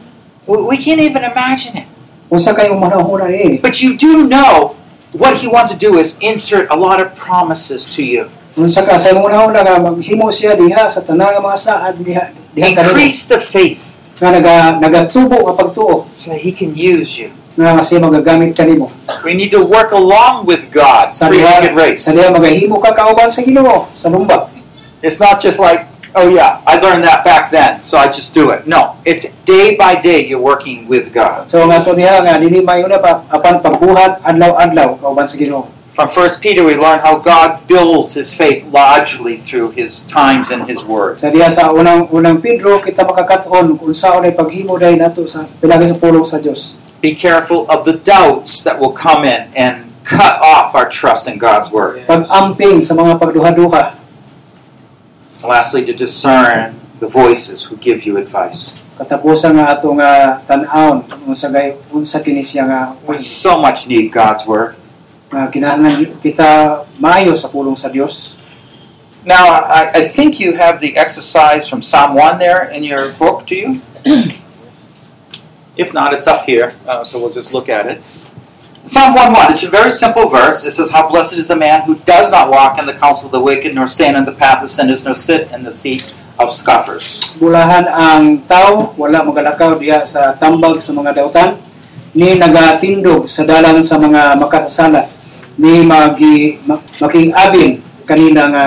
We we can't even imagine it. Unsa kay imong manahuna niini? But you do know what he wants to do is insert a lot of promises to you. Unsa sa imong manahuna nga maghimo siya diha sa tanang mga saad diha diha. Increase the faith Nga naga nagatubo nga pagtuo so that he can use you. nga siya magagamit kanimo. We need to work along with God, Sa diha, race. sa diha magahimo ka kauban sa Ginoo sa lumba. It's not just like, oh yeah, I learned that back then, so I just do it. No, it's day by day you're working with God. So nga to nga dili mayuna pa apan pagbuhat adlaw-adlaw kauban sa Ginoo. From First Peter, we learn how God builds His faith largely through His times and His words. Sa diha sa unang unang Pedro kita makakaton kung saon ay paghimo dai nato sa pinagi sa pulong sa Dios. Be careful of the doubts that will come in and cut off our trust in God's word. Pag-amping sa mga pagduha-duha. Lastly, to discern the voices who give you advice. Katapusan nga ato nga tan-awon unsa gay unsa kini siya nga We so much need God's word. nga kinahanglan kita maayo sa pulong sa Dios. Now, I, I think you have the exercise from Psalm 1 there in your book, do you? if not, it's up here, uh, so we'll just look at it. Psalm 1:1. It's a very simple verse. It says, "How blessed is the man who does not walk in the counsel of the wicked, nor stand in the path of sinners, nor sit in the seat of scoffers." Bulahan ang tao, wala magalakaw diha sa tambag sa mga dautan, ni nagatindog sa dalan sa mga makasasala, ni magi ma- makiabin kanina nga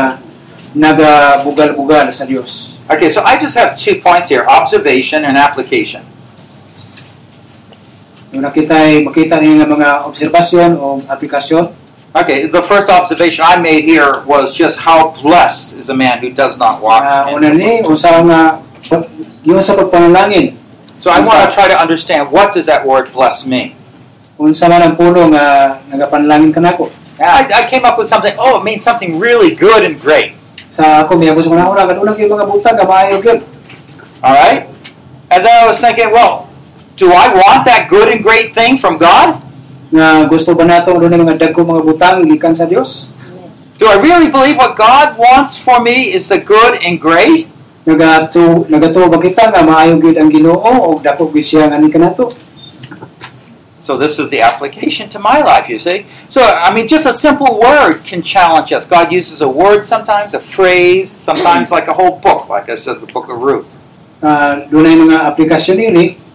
nagabugal-bugal sa Dios. Okay, so I just have two points here: observation and application. Yung nakitay makita nga mga obserbasyon o aplikasyon, Okay, the first observation I made here was just how blessed is the man who does not walk. uh, in una ni usa nga pag- sa pagpanalangin, So I want to try to understand what does that word bless mean. unsa man ang puno nga nagapanalangin kanako. I, I came up with something. Oh, it means something really good and great. Sa ako miyabot sa una kaduna kay mga butang nga maayo gyud. All right, and then I was thinking, well, do I want that good and great thing from God? gusto ba nato doon mga mga butang gikan sa Dios Do I really believe what God wants for me is the good and great? ba kita nga maayo gid ang Ginoo o dako gid siya nga ni kanato So this is the application to my life, you see. So I mean, just a simple word can challenge us. God uses a word sometimes, a phrase, sometimes like a whole book, like I said, the book of Ruth. uh, dunay mga aplikasyon ini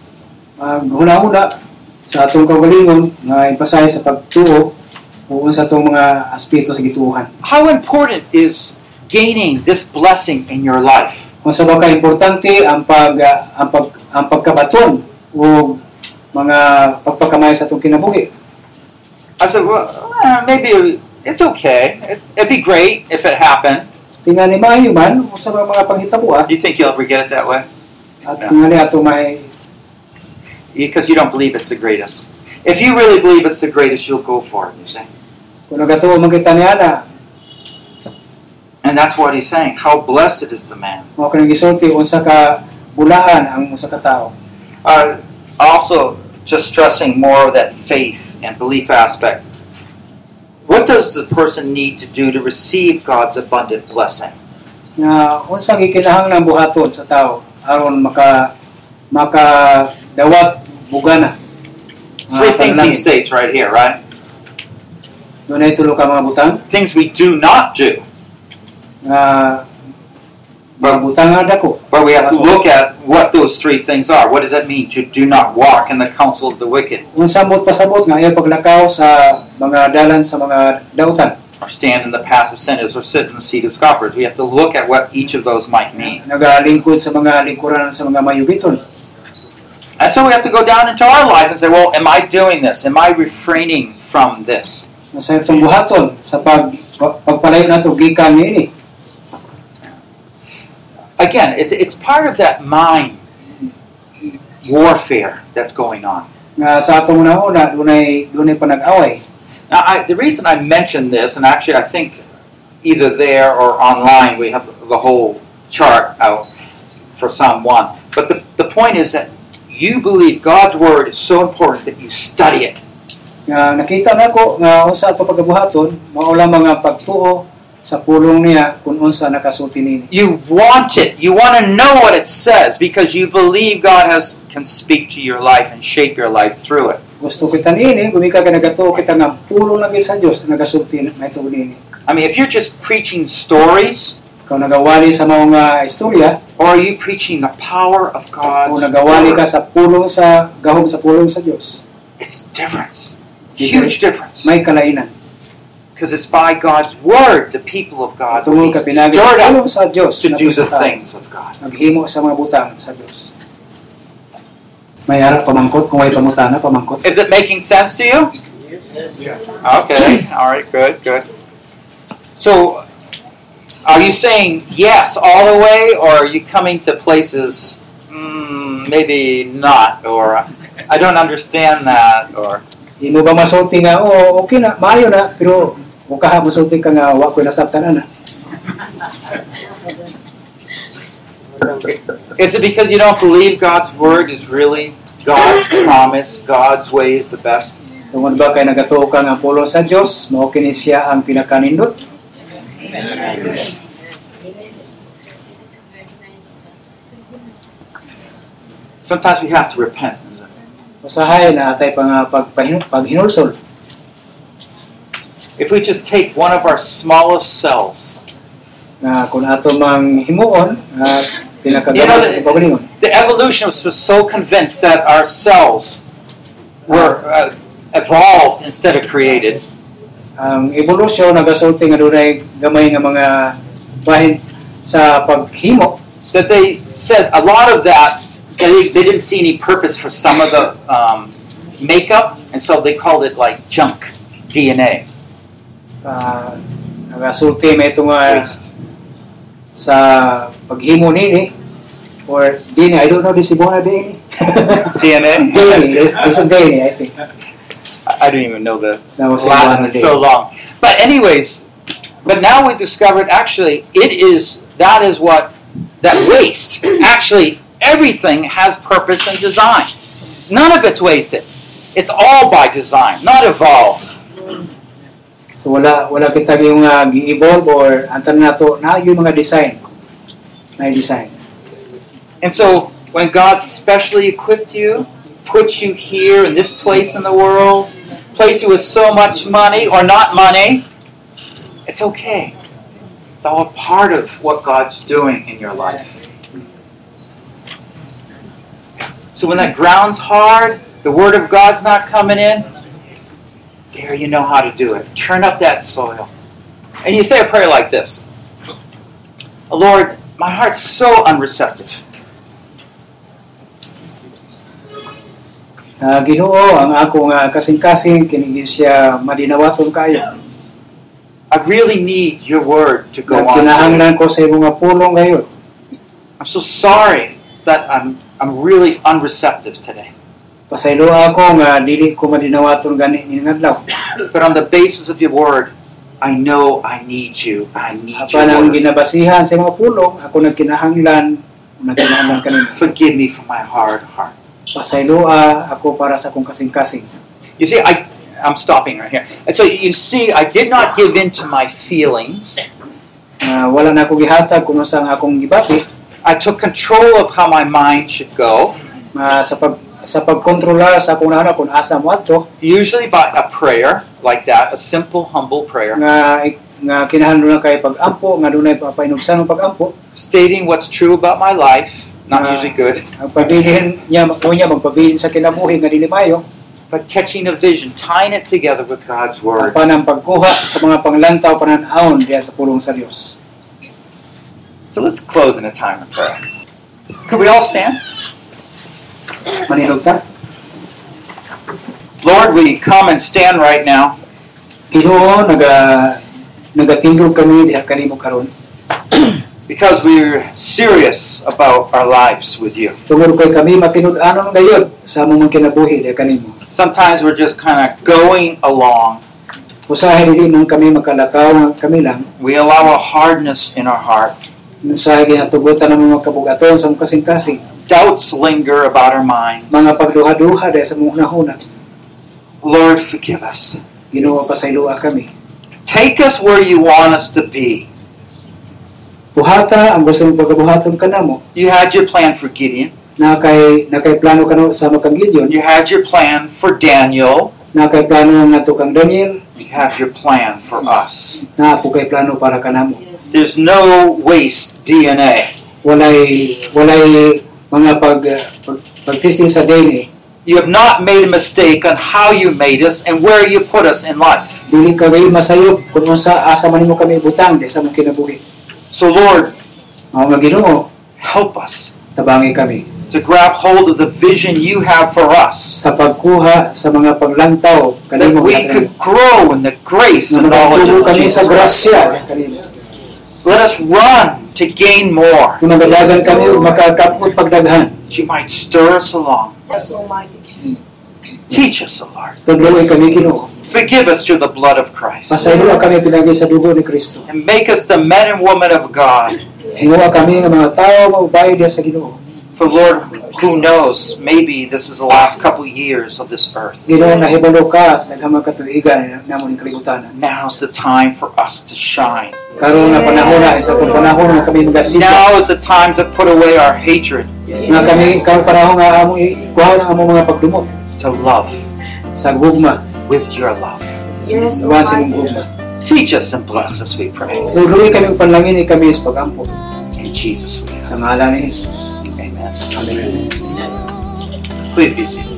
uh, huna-huna sa atong kaugalingon nga ipasahe sa pagtuo o sa atong mga aspeto sa gituohan How important is gaining this blessing in your life? unsa ba ka importante ang pag ah, ang pag ang pagkabaton o mga pagpakamay sa atong kinabuhi I said, well, eh, maybe it's okay. It, it'd be great if it happened. tingali maayo man usa ba mga panghitabo Do you think you'll ever get it that way? at Yeah. tingali ato may Because you don't believe it's the greatest. If you really believe it's the greatest, you'll go for it, you see. kung nagatuo man kita ni ana And that's what he's saying. How blessed is the man. mao kanang gisulti unsa ka bulahan ang usa ka tawo Uh, also, just stressing more of that faith and belief aspect. What does the person need to do to receive God's abundant blessing? nga unsa gikinahanglan buhaton sa tawo aron maka maka dawat bugana Three ah, things he states right here, right? Dunay tulo ka mga butang Things we do not do. Ah, butang nga dako. But we have to look at what those three things are. What does that mean to do not walk in the counsel of the wicked, Unsa mo't pasabot nga ayaw paglakaw sa mga dalan sa mga dautan. or stand in the path of sinners, or sit in the seat of scoffers? We have to look at what each of those might mean. Nagalingkod sa mga lingkuran sa mga mayubiton. And so we have to go down into our lives and say, well, am I doing this? Am I refraining from this? Sa itong buhaton sa pag pag- pagpalayo nato gikan niini. Again, it's, it's part of that mind warfare that's going on. Nga sa atong una-una dunay dunay panag-away. Now, I, the reason I mention this, and actually I think either there or online we have the whole chart out for Psalm 1. But the, the point is that you believe God's word is so important that you study it. Nga nakita nako nga unsa ato pagabuhaton mao lamang ang pagtuo sa pulong niya kung unsa nakasulti nini. You want it. You want to know what it says because you believe God has can speak to your life and shape your life through it. Gusto kita nini, kung ika ka nagatuo kita nga pulong lagi sa Dios nga nagasulti na ito nini. I mean, if you're just preaching stories, Ikaw nagawali sa mga istorya or are you preaching the power of God? o nagawali ka sa pulong sa gahom sa pulong sa Dios, It's difference. Huge difference. may kalainan. Because it's by God's word the people of God will ka be pinagi sa pulong sa Dios to do the tao. things of God. Naghimo sa mga butang sa Dios. May harap pamangkot, kung may pamutana, pamangkot. Is it making sense to you? Yes. Yes. Okay. All right. Good. Good. So, are you saying yes all the way, or are you coming to places mm, maybe not, or I don't understand that, or Imo ba masulti nga, oh, okay na, maayo na, pero kung kaha masulti ka nga, wa ko nasabtan na. is it because you don't believe God's word is really God's promise, God's way is the best? Tungod ba kay nagatuo ka nga pulong sa Dios, mao kini siya ang pinakanindot. Sometimes we have to repent. Usahay na atay pa nga pagpahin- paghinulsol. If we just take one of our smallest cells, nga kung ato mang himuon You know pinakagamay that- sa pagalingon the evolutionists were so convinced that our cells were uh, evolved instead of created. Ang evolusyon nagasulti nga dunay gamay nga mga bahin sa paghimo That they said a lot of that, they, they didn't see any purpose for some of the um, makeup, and so they called it like junk DNA. uh, nagasulti may ito nga Waste. sa paghimo nini or dini I don't know this Ibona DNA? dini this is dini I think I don't even know the that was Latin is so long. But anyways, but now we discovered actually it is that is what that waste actually everything has purpose and design. None of it's wasted. It's all by design, not evolved. so wala wala kita yung uh, gi-evolve or antan nato na yung mga design na design And so when God specially equipped you, put you here in this place in the world, place you with so much money or not money, it's okay. It's all a part of what God's doing in your life. So when that ground's hard, the word of God's not coming in, there you know how to do it. Turn up that soil. And you say a prayer like this Lord, my heart's so unreceptive. Ah, Ginoo ang ako nga kasing-kasing kinigi siya madinawaton kayo I really need your word to go on. kinahanglan ko sa imong pulong ngayon I'm so sorry that I'm I'm really unreceptive today. pasaylo ako nga dili ko madinawaton gani ning adlaw But on the basis of your word, I know I need you. I need apan your word. ginabasihan sa mga pulong ako nagkinahanglan nagkinahanglan kanimo Forgive me for my hard heart. Pasayloa ako para sa akong kasing-kasing You see, I I'm stopping right here. And so you see, I did not give in to my feelings. nga wala na ako gihatag kung sa akong gibati I took control of how my mind should go, nga sa pag sa pagkontrolar sa akong nana kung asa mo adto usually by a prayer like that, a simple, humble prayer, nga nga kinahanglan kay pag-ampo nga dunay papainugsan pag-ampo stating what's true about my life. Not usually good. ang pabilin niya magpabilin sa kinabuhi nga dili mayo but catching a vision, tying it together with God's word. apan ang pagkuha sa mga panglantaw pananahon diya sa pulong sa Dios So let's close in a time of prayer. Could we all stand? maninog ta Lord, we come and stand right now Ginoo naga nagatindog kami diha kanimo karon because we're serious about our lives with you. tungod kay kami matinud-anon gayud sa among kinabuhi diha kanimo Sometimes we're just kind of going along. usahay dili man kami makalakaw kami lang We allow a hardness in our heart. usahay ginatugutan ang mga kabugaton sa kasing-kasing Doubts linger about our mind. mga pagduha-duha diha sa mga hunahuna Lord, forgive us. Ginoo pasayloa kami Take us where you want us to be. Buhata ang gusto mong pagabuhaton kanamo You had your plan for Gideon. na kay na kay plano kano sa kang Gideon You had your plan for Daniel. na kay plano nga to kang Daniel You have your plan for us. na po kay plano para kanamo There's no waste DNA. walay walay mga pag, pag pagtesting sa DNA You have not made a mistake on how you made us and where you put us in life. dili ka gayon masayop kung unsa asa man nimo kami butang di sa mong kinabuhi So, Lord, mao Ginoo help us tabangi kami to grab hold of the vision you have for us. sa pagkuha sa mga paglantaw That kanimo we could grow in the grace and knowledge of kami Jesus sa Christ. grasya Let us run to gain more. kung magadagan kami makakapot pagdaghan That you might stir us along. Yes, Almighty. Teach us, O Lord. kami Ginoo Forgive us through the blood of Christ. pasaylo kami pinagi sa dugo ni Kristo And make us the men and women of God. Kami nga mga tao maubayo diya sa Ginoo. For Lord, who knows, maybe this is the last couple years of this earth. Ginoo na hibalo ka sa naghamang katuigan namo ning kalibutan. Now's the time for us to shine. Karon nga panahon na sa itong panahon nga kami magasipa. Now is the time to put away our hatred, to love sa gugma with your love. Yes, Laban sa Almighty. imong gugma. Teach us and bless us, we pray. Luloy kami panlangin ni kami sa pagampo In Jesus' we sa ngalan ni Jesus. Amen. Amen. Please be seated.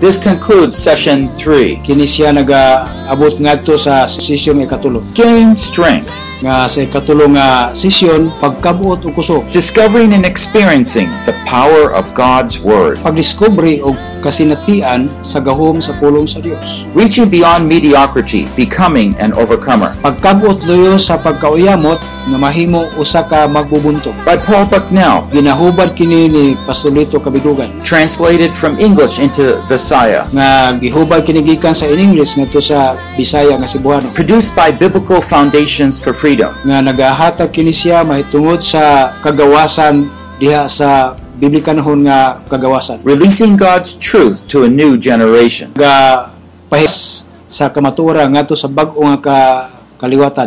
This concludes session three. Kini siya nagaabot ngadto sa sesyon nga ikatulo. Gain strength. Nga sa ikatulo nga sesyon pagkabuot og kusog. Discovering and experiencing the power of God's Word. Pagdiskubre og kasinatian sa gahom sa pulong sa Dios. Reaching beyond mediocrity, becoming an overcomer. Pagkabuot luyo sa pagkauyamot nga mahimo usa ka magbubuntog. By Paul Bucknell. Ginahubad kini ni Pastolito Kabidugan Translated from English into Visaya. nga gihubad kini gikan sa English ngadto sa Bisaya nga Cebuano Produced by Biblical Foundations for Freedom. nga nagahatag kini siya mahitungod sa kagawasan diha sa biblikanhon nga kagawasan Releasing God's truth to a new generation. ga pahis sa kamatura ngadto sa bag-o nga ka kaliwatan